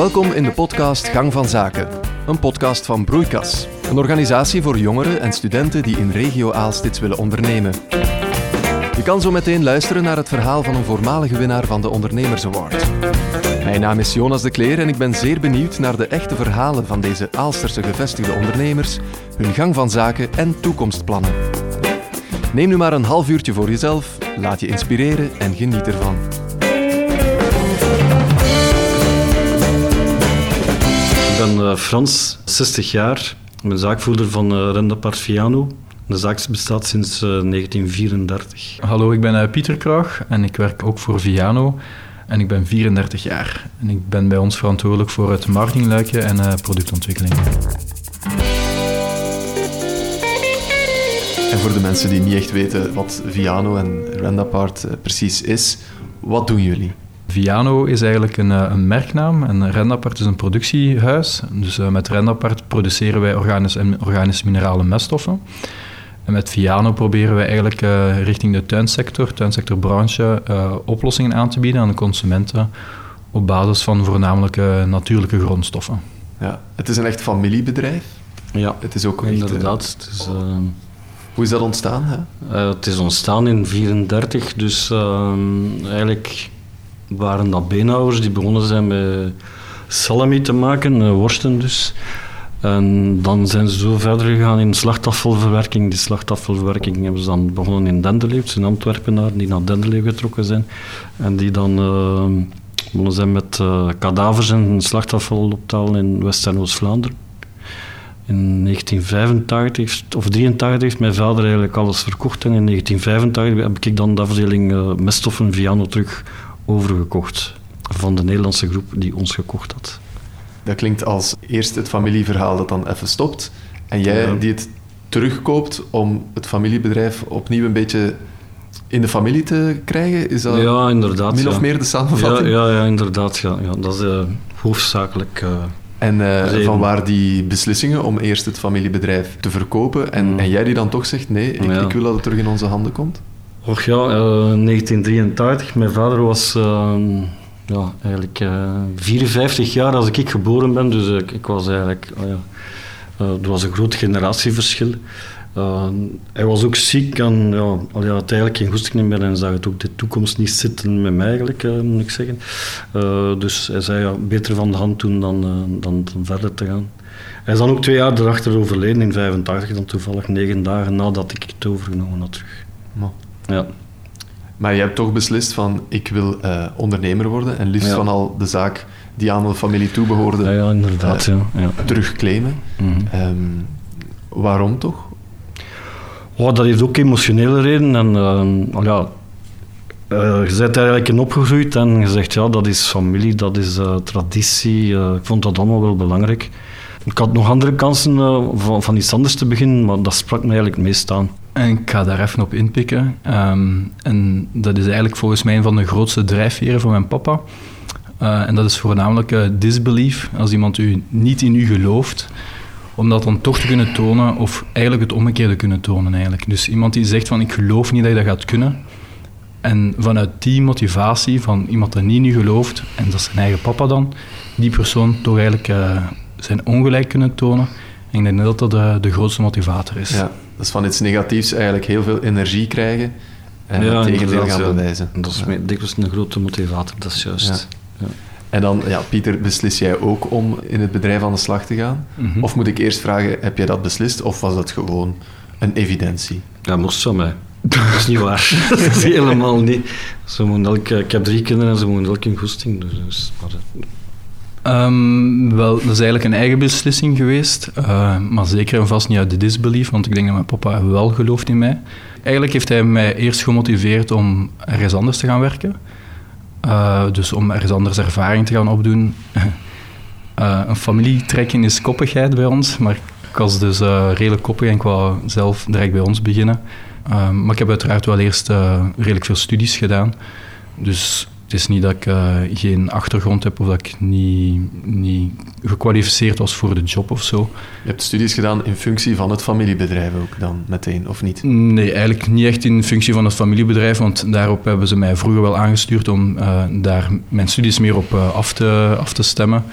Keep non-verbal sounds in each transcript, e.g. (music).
Welkom in de podcast Gang van Zaken, een podcast van Broeikas, een organisatie voor jongeren en studenten die in regio Aalstits willen ondernemen. Je kan zo meteen luisteren naar het verhaal van een voormalige winnaar van de Ondernemers Award. Mijn naam is Jonas de Kleer en ik ben zeer benieuwd naar de echte verhalen van deze Aalsterse gevestigde ondernemers, hun gang van zaken en toekomstplannen. Neem nu maar een half uurtje voor jezelf, laat je inspireren en geniet ervan. Ben uh, Frans, 60 jaar. Ik ben zaakvoerder van uh, Rendapart Viano. De zaak bestaat sinds uh, 1934. Hallo, ik ben Pieter Kraag en ik werk ook voor Viano. En ik ben 34 jaar. En ik ben bij ons verantwoordelijk voor het marketingluikje en productontwikkeling. En voor de mensen die niet echt weten wat Viano en Rendapart precies is, wat doen jullie? Viano is eigenlijk een, een merknaam en Rendapart is een productiehuis. Dus uh, met Rendapart produceren wij organische en organische minerale meststoffen. En met Viano proberen wij eigenlijk uh, richting de tuinsector, tuinsectorbranche, uh, oplossingen aan te bieden aan de consumenten op basis van voornamelijk natuurlijke grondstoffen. Ja, het is een echt familiebedrijf. Ja, het is ook inderdaad. Het is, Hoe is dat ontstaan? Hè? het is ontstaan in 1934, dus eigenlijk waren dat beenhouwers die begonnen zijn met salami te maken, worsten dus. En dan zijn ze zo verder gegaan in slachtafvalverwerking. Die slachtafvalverwerking hebben ze dan begonnen in Dendeleeuw. Het zijn Antwerpenaren die naar Dendeleeuw getrokken zijn. En die dan uh, begonnen zijn met uh, kadavers en slachtafval in West- en Oost-Vlaanderen. In 1985 of 83 heeft mijn vader eigenlijk alles verkocht. En in 1985 heb ik dan de afdeling uh, meststoffen Viano terug overgekocht van de Nederlandse groep die ons gekocht had. Dat klinkt als eerst het familieverhaal dat dan even stopt en jij ja. die het terugkoopt om het familiebedrijf opnieuw een beetje in de familie te krijgen? Is dat ja, inderdaad, min ja. of meer de samenvatting? Ja, ja, ja inderdaad. Ja, ja. Dat is uh, hoofdzakelijk... Uh, en uh, van waar die beslissingen om eerst het familiebedrijf te verkopen en, mm. en jij die dan toch zegt nee, ik, ik, wil dat het terug in onze handen komt? Och ja, 1983. Mijn vader was ja, eigenlijk uh, 54 jaar als ik geboren ben, dus uh, ik was eigenlijk, oh ja, uh, er was een groot generatieverschil. hij was ook ziek en ja, hij had eigenlijk geen goesting meer en zag het ook de toekomst niet zitten met mij eigenlijk, moet ik zeggen. dus hij zei ja, beter van de hand doen dan, dan, verder te gaan. Hij is dan ook twee jaar erachter overleden in 85, dan toevallig negen dagen nadat ik het overgenomen had terug. Oh. Ja. Maar je hebt toch beslist van, ik wil uh, ondernemer worden en liefst ja. van al de zaak die aan de familie toebehoorde, ja, ja, inderdaad, uh, ja. terugclaimen. Mm -hmm. um, waarom toch? Oh, dat heeft ook emotionele redenen. En, uh, ja, je bent eigenlijk in opgegroeid en je zegt, ja, dat is familie, dat is traditie. ik vond dat allemaal wel belangrijk. Ik had nog andere kansen van, van iets anders te beginnen, maar dat sprak me eigenlijk het meest aan. En ik ga daar even op inpikken. Um, en dat is eigenlijk volgens mij een van de grootste drijfveren van mijn papa. Uh, en dat is voornamelijk uh, disbelief. Als iemand u niet in u gelooft, om dat dan toch te kunnen tonen, of eigenlijk het omgekeerde kunnen tonen eigenlijk. Dus iemand die zegt van ik geloof niet dat je dat gaat kunnen. En vanuit die motivatie van iemand dat niet in u gelooft, en dat is zijn eigen papa dan, die persoon toch eigenlijk uh, zijn ongelijk kunnen tonen. En ik denk dat dat de, de grootste motivator is. Ja. Dus van iets negatiefs eigenlijk heel veel energie krijgen en ja, het tegendeel gaan ja. bewijzen. Dat is ja. dikwijls een grote motivator, dat is juist. Ja. En dan, ja, Pieter, beslis jij ook om in het bedrijf aan de slag te gaan? Mm -hmm. Of moet ik eerst vragen, heb jij dat beslist of was dat gewoon een evidentie? Ja, moest van mij. Dat is niet waar. (laughs) dat is helemaal niet. Ze moeten elke, ik heb drie kinderen en ze moeten elke een goesting. Dus, maar, Um, wel, dat is eigenlijk een eigen beslissing geweest, uh, maar zeker en vast niet uit de disbelief, want ik denk dat mijn papa wel gelooft in mij. Eigenlijk heeft hij mij eerst gemotiveerd om ergens anders te gaan werken, uh, dus om ergens anders ervaring te gaan opdoen. uh, (laughs) een familietrekking is koppigheid bij ons, maar ik was dus redelijk koppig en ik wou zelf direct bij ons beginnen. maar ik heb uiteraard wel eerst redelijk veel studies gedaan, dus Het is niet dat ik uh, geen achtergrond heb of dat ik niet, niet gekwalificeerd was voor de job of zo. Je hebt studies gedaan in functie van het familiebedrijf ook dan meteen, of niet? Nee, eigenlijk niet echt in functie van het familiebedrijf, want daarop hebben ze mij vroeger wel aangestuurd om uh, daar mijn studies meer op uh, af, te, af te stemmen.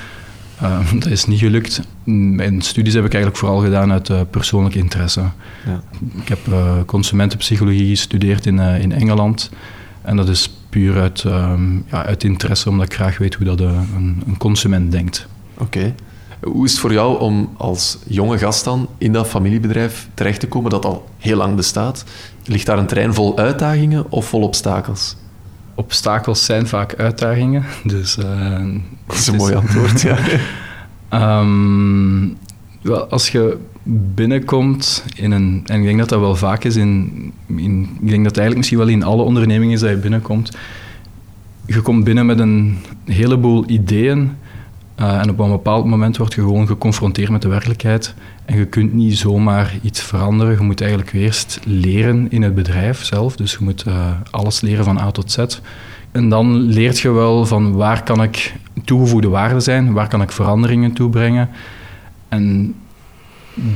(laughs) dat is niet gelukt. Mijn studies heb ik eigenlijk vooral gedaan uit persoonlijk interesse. Ja. Ik heb consumentenpsychologie gestudeerd in, in Engeland. En dat is puur uit, um, ja, uit interesse, omdat ik graag weet hoe dat een, een consument denkt. Oké. Hoe is het voor jou om als jonge gast dan in dat familiebedrijf terecht te komen dat al heel lang bestaat? Ligt daar een trein vol uitdagingen of vol obstakels? Obstakels zijn vaak uitdagingen, dus... Uh, dat is een mooi antwoord, ja. um, (laughs) wel, als je binnenkomt in een... En ik denk dat dat wel vaak is in... in ik denk dat eigenlijk misschien wel in alle ondernemingen is dat je binnenkomt. Je komt binnen met een heleboel ideeën uh, en op een bepaald moment word je gewoon geconfronteerd met de werkelijkheid en je kunt niet zomaar iets veranderen. Je moet eigenlijk eerst leren in het bedrijf zelf, dus je moet uh, alles leren van A tot Z. En dan leert je wel van waar kan ik toegevoegde waarde zijn, waar kan ik veranderingen toebrengen. En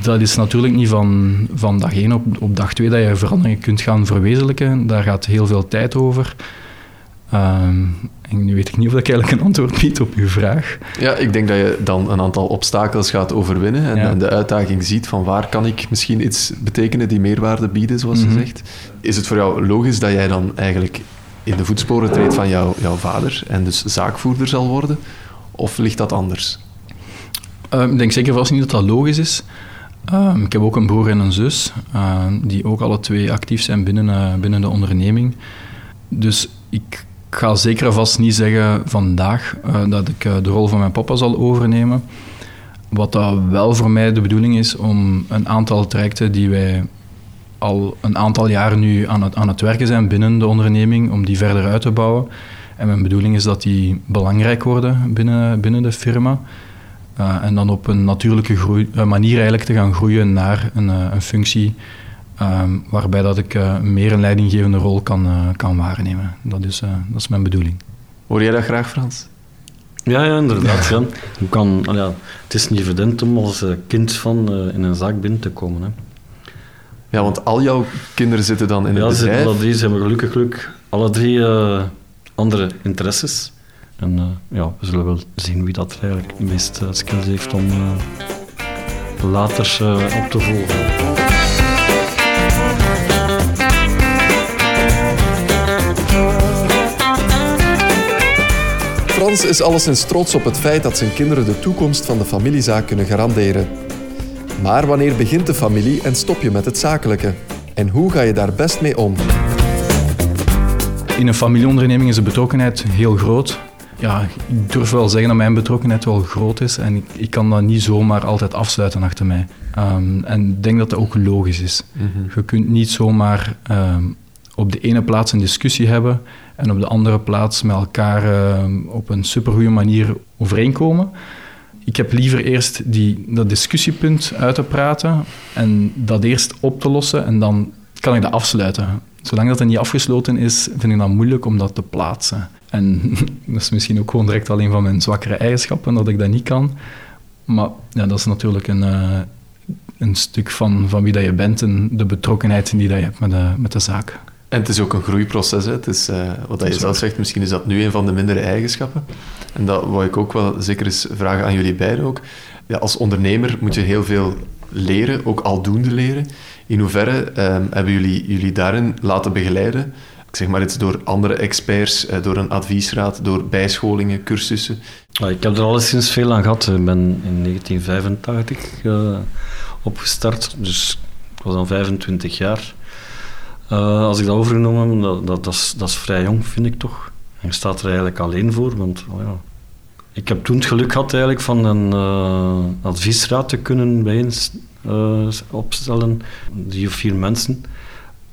dat is natuurlijk niet van, van dag één op, op dag twee dat je veranderingen kunt gaan verwezenlijken. Daar gaat heel veel tijd over. Ehm, en nu weet ik niet of ik eigenlijk een antwoord bied op uw vraag. Ja, ik denk dat je dan een aantal obstakels gaat overwinnen en, en de uitdaging ziet van waar kan ik misschien iets betekenen die meerwaarde bieden, zoals mm je zegt. Is het voor jou logisch dat jij dan eigenlijk in de voetsporen treedt van jou, jouw vader en dus zaakvoerder zal worden? Of ligt dat anders? Ehm, ik denk zeker vast niet dat dat logisch is. Ehm, ik heb ook een broer en een zus, ehm, die ook alle twee actief zijn binnen, uh, binnen de onderneming. Dus ik ga zeker vast niet zeggen vandaag uh, dat ik uh, de rol van mijn papa zal overnemen. Wat dat wel voor mij de bedoeling is om een aantal trajecten die wij al een aantal jaren nu aan het, aan het werken zijn binnen de onderneming, om die verder uit te bouwen. En mijn bedoeling is dat die belangrijk worden binnen, binnen de firma. Uh, en dan op een natuurlijke groei, uh, manier eigenlijk te gaan groeien naar een, uh, een functie um, waarbij dat ik meer een leidinggevende rol kan, kan waarnemen. Dat is, dat is mijn bedoeling. Hoor jij dat graag, Frans? Ja, ja inderdaad. Ja. Je kan, ja, het is niet evident om als kind van in een zaak binnen te komen. Hè. Ja, want al jouw kinderen zitten dan in ja, het bedrijf? Ja, alle drie. Ze hebben gelukkig, gelukkig alle drie andere interesses. En uh, ja, we zullen wel zien wie dat eigenlijk de meeste skills heeft om uh, later uh, op te volgen. Frans is alleszins trots op het feit dat zijn kinderen de toekomst van de familiezaak kunnen garanderen. Maar wanneer begint de familie en stop je met het zakelijke? En hoe ga je daar best mee om? In een familieonderneming is de betrokkenheid heel groot ja, ik durf wel zeggen dat mijn betrokkenheid wel groot is en ik, ik kan dat niet zomaar altijd afsluiten achter mij. Um, en ik denk dat dat ook logisch is. Mm -hmm. Je kunt niet zomaar um, op de ene plaats een discussie hebben en op de andere plaats met elkaar um, op een supergoeie manier overeenkomen. Ik heb liever eerst die, dat discussiepunt uit te praten en dat eerst op te lossen en dan kan ik dat afsluiten. Zolang dat niet afgesloten is, vind ik dat moeilijk om dat te plaatsen. En (laughs) dat is misschien ook gewoon direct al een van mijn zwakkere eigenschappen, dat ik dat niet kan. Maar ja, dat is natuurlijk een, uh, een stuk van, van wie dat je bent en de betrokkenheid die dat je hebt met de, met de zaak. En het is ook een groeiproces. Hè? Het is, uh, wat dat je zelf zegt, misschien is dat nu een van de mindere eigenschappen. En dat wou ik ook wel zeker eens vragen aan jullie beiden ook. Ja, als ondernemer moet je heel veel leren, ook aldoende leren. In hoeverre um, hebben jullie jullie daarin laten begeleiden? Zeg maar iets door andere experts, uh, door een adviesraad, door bijscholingen, cursussen? Ik heb er alleszins veel aan gehad. Ik ben in 1985 uh, opgestart, dus ik was dan 25 jaar. Uh, als ik dat overgenomen heb, dat, dat, dat, is, dat is vrij jong, vind ik toch. En staat er eigenlijk alleen voor, want oh ja, ik heb toen het geluk gehad eigenlijk van een adviesraad te kunnen bijeen opstellen, drie of vier mensen.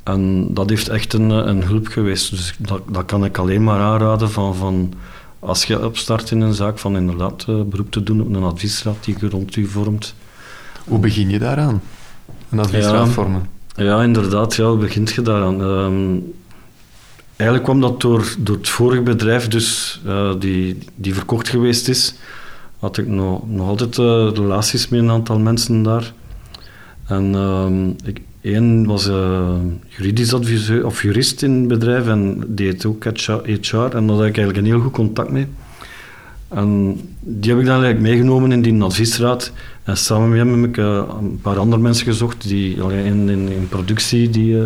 En dat heeft echt een, een hulp geweest. Dus dat, dat kan ik alleen maar aanraden van, van als je opstart in een zaak, van inderdaad uh, beroep te doen op een adviesraad die je rond u vormt. Hoe begin je daaraan? Een adviesraad ja, vormen? Ja, inderdaad. Ja, hoe begint je daaraan? Um, eigenlijk kwam dat door, door het vorige bedrijf, dus, uh, die, die verkocht geweest is. Had ik nog, nog altijd uh, relaties met een aantal mensen daar. En uh, ik, één was uh, juridisch adviseur of jurist in het bedrijf en deed ook HR. En daar had ik eigenlijk een heel goed contact mee. En die heb ik dan eigenlijk meegenomen in die adviesraad. En samen met hem heb ik een paar andere mensen gezocht die in, in, in productie die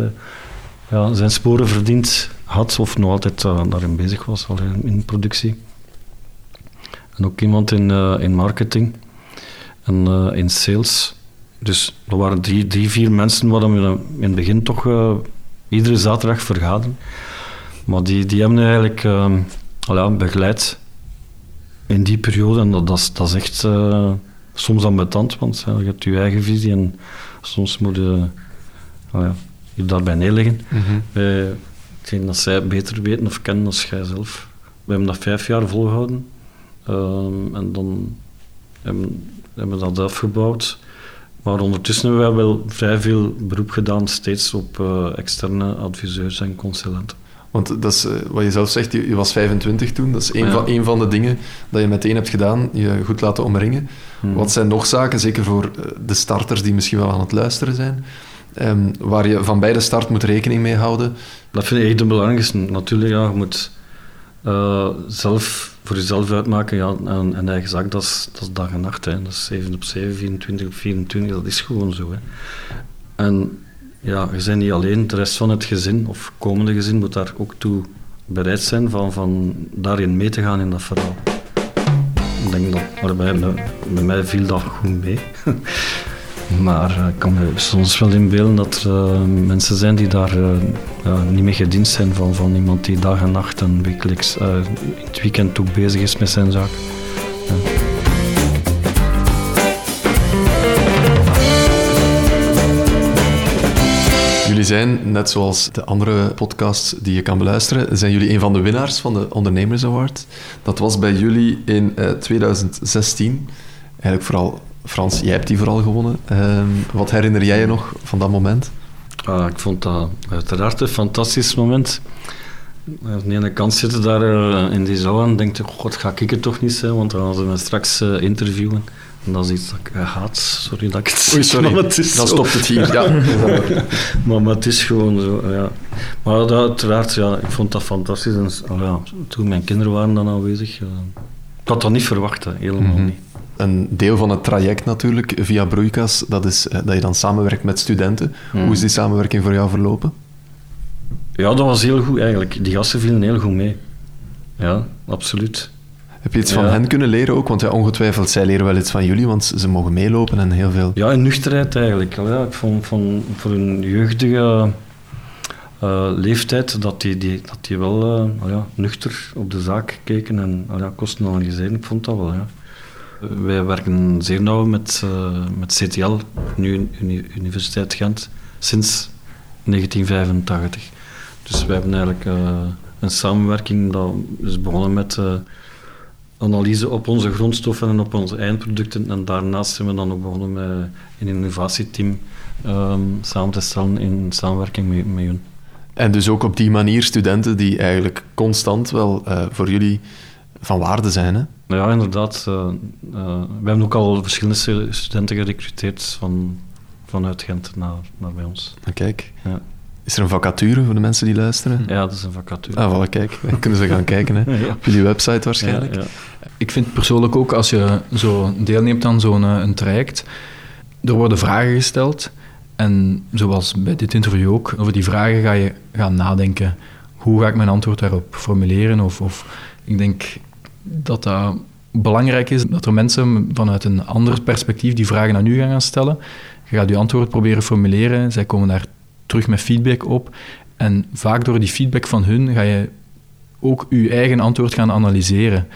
ja, zijn sporen verdiend had of nog altijd daarin bezig was, in, productie. En ook iemand in, in marketing en in sales. Dus er waren drie, drie vier mensen waar we in het begin toch iedere zaterdag vergaderen. Maar die, die hebben eigenlijk ja, begeleid in die periode. En dat, dat, is, dat is echt soms ambetant, want je hebt je eigen visie en soms moet je, je daarbij neerleggen. Mm -hmm. Ik denk dat zij beter weten of kennen dan jij zelf. We hebben dat vijf jaar volgehouden. Um, en dan hebben, hebben we dat afgebouwd. Maar ondertussen hebben wij wel vrij veel beroep gedaan, steeds op uh, externe adviseurs en consulenten. Want dat is uh, wat je zelf zegt, je, je, was 25 toen. Dat is een, ja. van, een van de dingen dat je meteen hebt gedaan, je goed laten omringen. Hmm. Wat zijn nog zaken, zeker voor uh, de starters die misschien wel aan het luisteren zijn, um, waar je van bij de start moet rekening mee houden? Dat vind ik echt het belangrijkste. Natuurlijk, ja, je moet uh, zelf voor jezelf uitmaken, ja, en, en eigen zaak, dat is, dag en nacht. Hè. Dat is 7 op 7, 24 op 24, dat is gewoon zo. Hè. En ja, je bent niet alleen, de rest van het gezin, of komende gezin, moet daar ook toe bereid zijn van, van daarin mee te gaan in dat verhaal. Ik denk dat, waarbij, bij mij viel dat goed mee. (laughs) Maar eh, ik kan me soms wel inbeelden dat er uh, mensen zijn die daar uh, niet meer gediend zijn van, van iemand die dag en nacht en wekelijks in het weekend ook bezig is met zijn zaak. Ja. Jullie zijn, net zoals de andere podcasts die je kan beluisteren, zijn jullie een van de winnaars van de Ondernemers Award. Dat was bij jullie in 2016. Eigenlijk vooral Frans, jij hebt die vooral gewonnen. Uh, wat herinner jij je nog van dat moment? Ah, ik vond dat uiteraard een fantastisch moment. Aan de ene kant zitten daar uh, in die zaal en denkt, god, ga ik het toch niet zijn, want dan gaan ze me straks uh, interviewen. En dat is iets dat ik uh, haat. Sorry dat ik het Oei, sorry. Maar het is dan zo. stopt het hier. Ja. (laughs) maar, maar het is gewoon zo, ja. Maar dat, uiteraard, ja, ik vond dat fantastisch. En, oh ja, toen mijn kinderen waren dan aanwezig, ik had dat niet verwacht, hè, helemaal mm -hmm. niet een deel van het traject natuurlijk via Broeikas, dat is eh, dat je dan samenwerkt met studenten. Hoe is die samenwerking voor jou verlopen? Ja, dat was heel goed eigenlijk. Die gasten vielen heel goed mee. Ja, absoluut. Heb je iets van hen kunnen leren ook? Want ja, ongetwijfeld, zij leren wel iets van jullie, want ze mogen meelopen en heel veel... Ja, in nuchterheid eigenlijk. Ja, ik vond van, voor een jeugdige uh, leeftijd dat die, die, dat die wel uh, ja, nuchter op de zaak keken en ja, kosten analyseren. Ik vond dat wel, ja. Wij werken zeer nauw met, uh, met CTL, nu Uni Universiteit Gent, sinds 1985. Dus wij hebben eigenlijk uh, een samenwerking dat is begonnen met uh, analyse op onze grondstoffen en op onze eindproducten. En daarnaast zijn we dan ook begonnen met een innovatieteam um, samen te stellen in samenwerking met, met hun. En dus ook op die manier studenten die eigenlijk constant wel voor jullie van waarde zijn. Hè? Ja, inderdaad. Uh, uh, we hebben ook al verschillende studenten gerecruiteerd van, vanuit Gent naar, naar bij ons. Ah, kijk. Ja. Is er een vacature voor de mensen die luisteren? Ja, dat is een vacature. Ah, voilà, kijk. Dan kunnen ze gaan (laughs) kijken. Hè. ja. Op jullie website waarschijnlijk. Ja, ja. Ik vind persoonlijk ook, als je zo deelneemt aan zo'n eh, een traject, er worden vragen gesteld. En zoals bij dit interview ook, over die vragen ga je gaan nadenken. Hoe ga ik mijn antwoord daarop formuleren? Of, of ik denk dat dat belangrijk is dat er mensen vanuit een ander perspectief die vragen aan u gaan stellen. Je gaat je antwoord proberen formuleren, zij komen daar terug met feedback op. En vaak door die feedback van hun ga je ook je eigen antwoord gaan analyseren.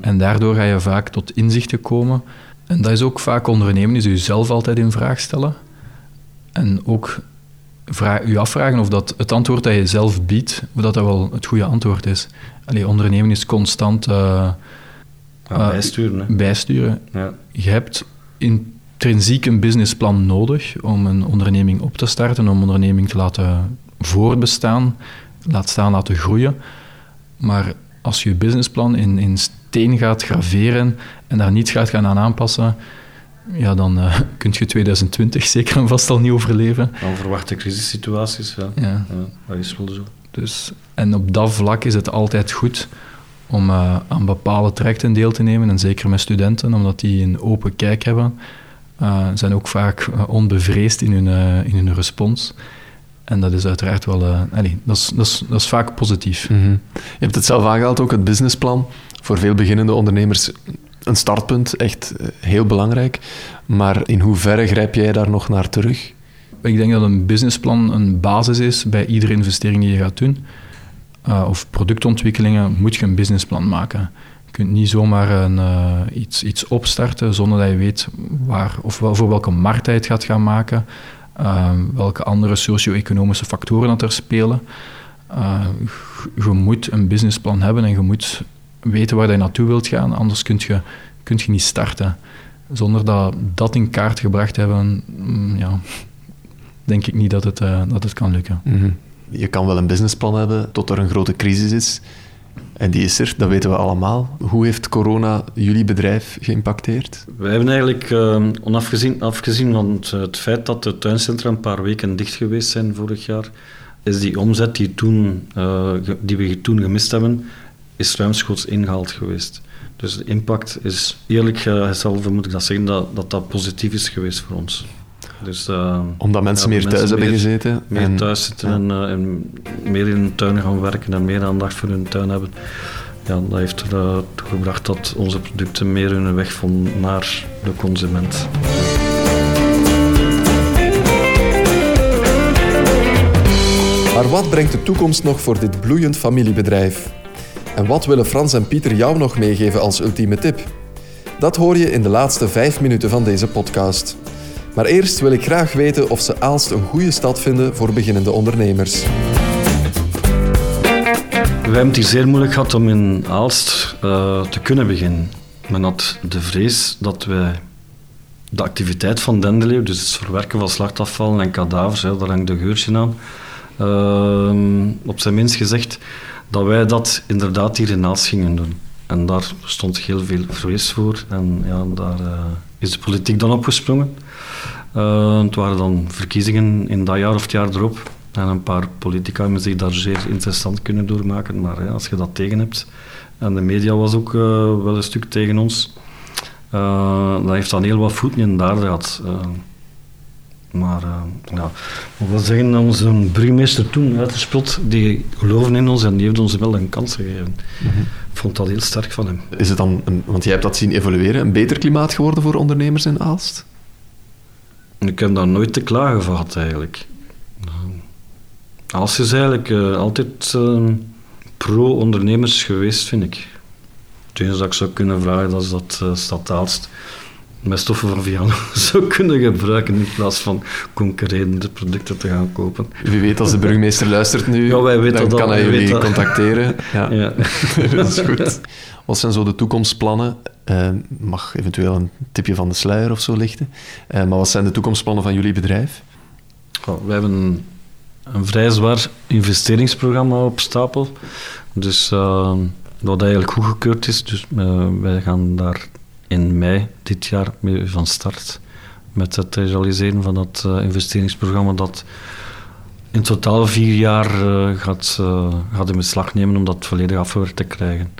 En daardoor ga je vaak tot inzichten komen. En dat is ook vaak ondernemen, is jezelf altijd in vraag stellen. En ook vraag, je afvragen of dat het antwoord dat je zelf biedt, of dat, dat wel het goede antwoord is. Allee, ondernemen is constant... Uh, ja, bijsturen. Hè. bijsturen. Ja. Je hebt intrinsiek een businessplan nodig om een onderneming op te starten, om een onderneming te laten voortbestaan. laat staan laten groeien. Maar als je je businessplan in, in steen gaat graveren en daar niets gaat gaan aan aanpassen, ja, dan uh, (laughs) kun je 2020 zeker en vast al niet overleven. Onverwachte crisissituaties, ja. Ja. ja. Dat is wel zo. Dus, en op dat vlak is het altijd goed om uh, aan bepaalde trajecten deel te nemen, en zeker met studenten, omdat die een open kijk hebben. Uh, zijn ook vaak onbevreesd in hun, in hun respons. En dat is uiteraard wel... Uh, allez, dat, is, dat, is, dat is vaak positief. Mm -hmm. Je hebt het zelf aangehaald, ook het businessplan. Voor veel beginnende ondernemers een startpunt, echt heel belangrijk. Maar in hoeverre grijp jij daar nog naar terug? Ik denk dat een businessplan een basis is bij iedere investering die je gaat doen. Uh, of productontwikkelingen moet je een businessplan maken. Je kunt niet zomaar een, uh, iets, iets opstarten zonder dat je weet waar, of wel, voor welke markt hij het gaat gaan maken. Welke andere socio-economische factoren dat er spelen. Je moet een businessplan hebben en je moet weten waar je naartoe wilt gaan, anders kun je, kun je niet starten. Zonder dat dat in kaart gebracht hebben, ja, denk ik niet dat het, uh, dat het kan lukken. Mm -hmm. Je kan wel een businessplan hebben tot er een grote crisis is. En die is er, dat weten we allemaal. Hoe heeft corona jullie bedrijf geïmpacteerd? Wij hebben eigenlijk, uh, onafgezien afgezien van het, het, feit dat de tuincentra een paar weken dicht geweest zijn vorig jaar, is die omzet die, toen, uh, die we toen gemist hebben, is ruimschoots ingehaald geweest. Dus de impact is, eerlijk gezegd moet ik dat zeggen, dat, dat dat positief is geweest voor ons. Dus, uh, Omdat mensen ja, meer thuis mensen hebben meer, gezeten? Meer en, thuis zitten ja. en, uh, en, meer in hun tuin gaan werken en meer aandacht voor hun tuin hebben. Ja, dat heeft ertoe uh, gebracht dat onze producten meer hun weg vonden naar de consument. Maar wat brengt de toekomst nog voor dit bloeiend familiebedrijf? En wat willen Frans en Pieter jou nog meegeven als ultieme tip? Dat hoor je in de laatste vijf minuten van deze podcast. Maar eerst wil ik graag weten of ze Aalst een goede stad vinden voor beginnende ondernemers. We hebben het hier zeer moeilijk gehad om in Aalst uh, te kunnen beginnen. Men had de vrees dat wij de activiteit van Dendeleeuw, dus het verwerken van slachtafval en kadavers, hè, daar hangt de geurtje aan, uh, op zijn minst gezegd, dat wij dat inderdaad hier gingen doen. En daar stond heel veel vrees voor en ja, daar uh, is de politiek dan opgesprongen. Uh, het waren dan verkiezingen in dat jaar of het jaar erop. En een paar politica hebben zich daar zeer interessant kunnen doormaken. Maar als je dat tegen hebt, en de media was ook uh, wel een stuk tegen ons, dat heeft dan heel wat voeten in de aarde gehad. Maar ja, ik wil zeggen dat onze burgemeester toen uitgespeeld, die geloven in ons en die heeft ons wel een kans gegeven. Mm -hmm. Ik vond dat heel sterk van hem. Is het dan, een, want jij hebt dat zien evolueren, een beter klimaat geworden voor ondernemers in Aalst? Ik heb daar nooit te klagen van gehad, eigenlijk. Als is eigenlijk uh, altijd uh, pro-ondernemers geweest, vind ik. Het enige dat ik zou kunnen vragen, dat is dat uh, Stadaalst met stoffen van Viano (laughs) zou kunnen gebruiken in plaats van concurrerende producten te gaan kopen. Wie weet, als de burgemeester luistert nu, ja, wij weten dan dat kan hij jullie dat. contacteren. Ja. (laughs) ja. (laughs) dat is goed. Wat zijn zo de toekomstplannen? Uh, mag eventueel een tipje van de sluier of zo lichten. Uh, maar wat zijn de toekomstplannen van jullie bedrijf? Oh, we hebben een, een, vrij zwaar investeringsprogramma op stapel. Dus uh, wat eigenlijk goedgekeurd is. Dus wij gaan daar in mei dit jaar mee van start. Met het realiseren van dat investeringsprogramma dat in totaal vier jaar gaat, gaat in beslag nemen om dat volledig afgewerkt te krijgen.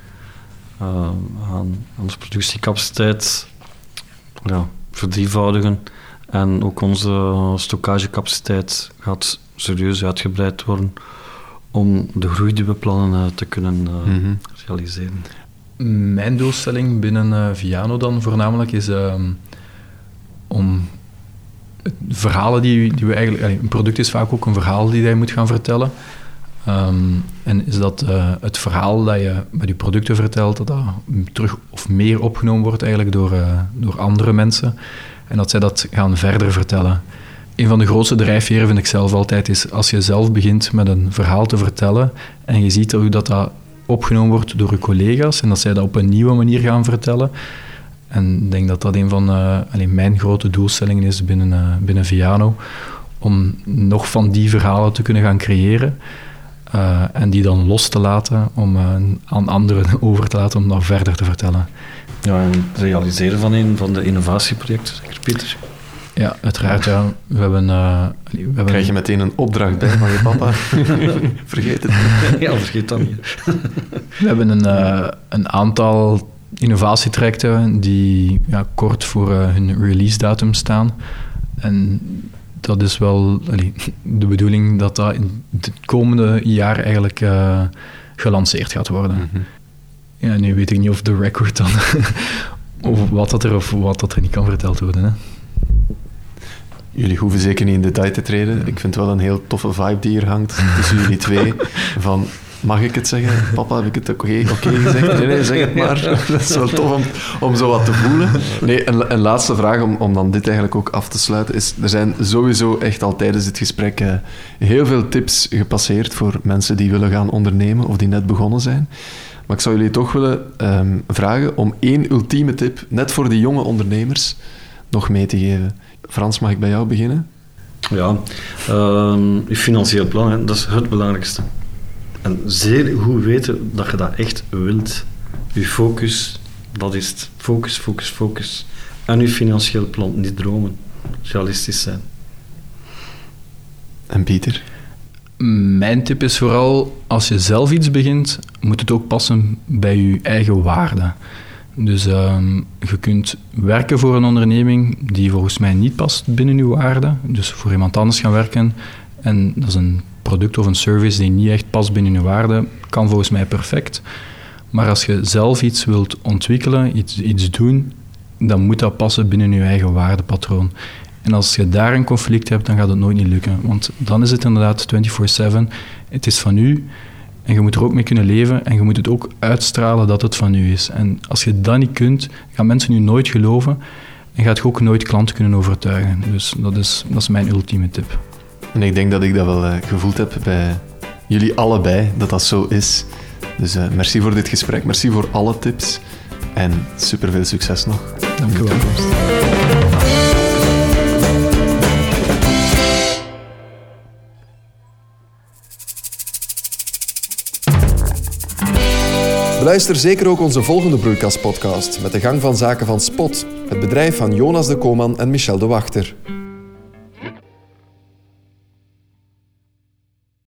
Aan onze productiecapaciteit ja, verdrievoudigen. En ook onze stockagecapaciteit gaat serieus uitgebreid worden om de groei die we plannen te kunnen mm -hmm. realiseren. Mijn doelstelling binnen Viano dan voornamelijk is om verhalen die, die we eigenlijk... Een product is vaak ook een verhaal die je moet gaan vertellen. Um, en is dat uh, het verhaal dat je met je producten vertelt, dat dat terug of meer opgenomen wordt eigenlijk door, uh, door andere mensen. En dat zij dat gaan verder vertellen. Een van de grootste drijfveren vind ik zelf altijd is als je zelf begint met een verhaal te vertellen en je ziet hoe dat, dat opgenomen wordt door je collega's en dat zij dat op een nieuwe manier gaan vertellen. En ik denk dat dat een van uh, alleen mijn grote doelstellingen is binnen, binnen Viano, om nog van die verhalen te kunnen gaan creëren. eh, en die dan los te laten om aan anderen (laughs) over te laten om dat verder te vertellen. Ja, en het realiseren van een van de innovatieprojecten, Pieter? Ja, uiteraard. Ja. We hebben, uh, we hebben... Krijg je meteen een opdracht bij van je papa? (laughs) vergeet het niet. Ja, vergeet dat niet. we hebben een, uh, een aantal innovatietrajecten die ja, kort voor uh, hun release datum staan. En dat is wel allee, de bedoeling dat dat in het komende jaar eigenlijk uh, gelanceerd gaat worden. Mm -hmm. Ja, nu weet ik niet of de record dan, (laughs) of wat dat er of wat dat er niet kan verteld worden. Hè. Jullie hoeven zeker niet in detail te treden. Ik vind het wel een heel toffe vibe die hier hangt tussen jullie twee. (laughs) Van, mag ik het zeggen? Papa, heb ik het oké okay, (laughs) okay gezegd? Nee, nee, zeg het maar. (laughs) Dat is wel tof om, om zo wat te voelen. Nee, een, een laatste vraag om, om dan dit eigenlijk ook af te sluiten is... Er zijn sowieso echt al tijdens dit gesprek uh, heel veel tips gepasseerd voor mensen die willen gaan ondernemen of die net begonnen zijn. Maar ik zou jullie toch willen um, vragen om één ultieme tip, net voor die jonge ondernemers, nog mee te geven. Frans, mag ik bij jou beginnen? Ja, uh, je financieel plan, hè, dat is het belangrijkste. En zeer goed weten dat je dat echt wilt. Je focus, dat is het. Focus, focus, focus. En je financieel plan, niet dromen. Realistisch zijn. En Pieter? Mijn tip is vooral, als je zelf iets begint, moet het ook passen bij je eigen waarde. Dus um, je kunt werken voor een onderneming die volgens mij niet past binnen uw waarde. Dus voor iemand anders gaan werken. En dat is een product of een service die niet echt past binnen uw waarde. Kan volgens mij perfect. Maar als je zelf iets wilt ontwikkelen, iets, iets doen, dan moet dat passen binnen je eigen waardepatroon. En als je daar een conflict hebt, dan gaat het nooit niet lukken. Want dan is het inderdaad 24-7. Het is van u. En je moet er ook mee kunnen leven en je moet het ook uitstralen dat het van u is. En als je dat niet kunt, gaan mensen u nooit geloven en gaat je ook nooit klanten kunnen overtuigen. Dus dat is, dat is mijn ultieme tip. En ik denk dat ik dat wel uh, gevoeld heb bij jullie allebei, dat dat zo is. Dus uh, merci voor dit gesprek, merci voor alle tips en super veel succes nog. Dank u wel. Beluister zeker ook onze volgende Broeikas-podcast met de gang van zaken van Spot, het bedrijf van Jonas de Koman en Michel de Wachter.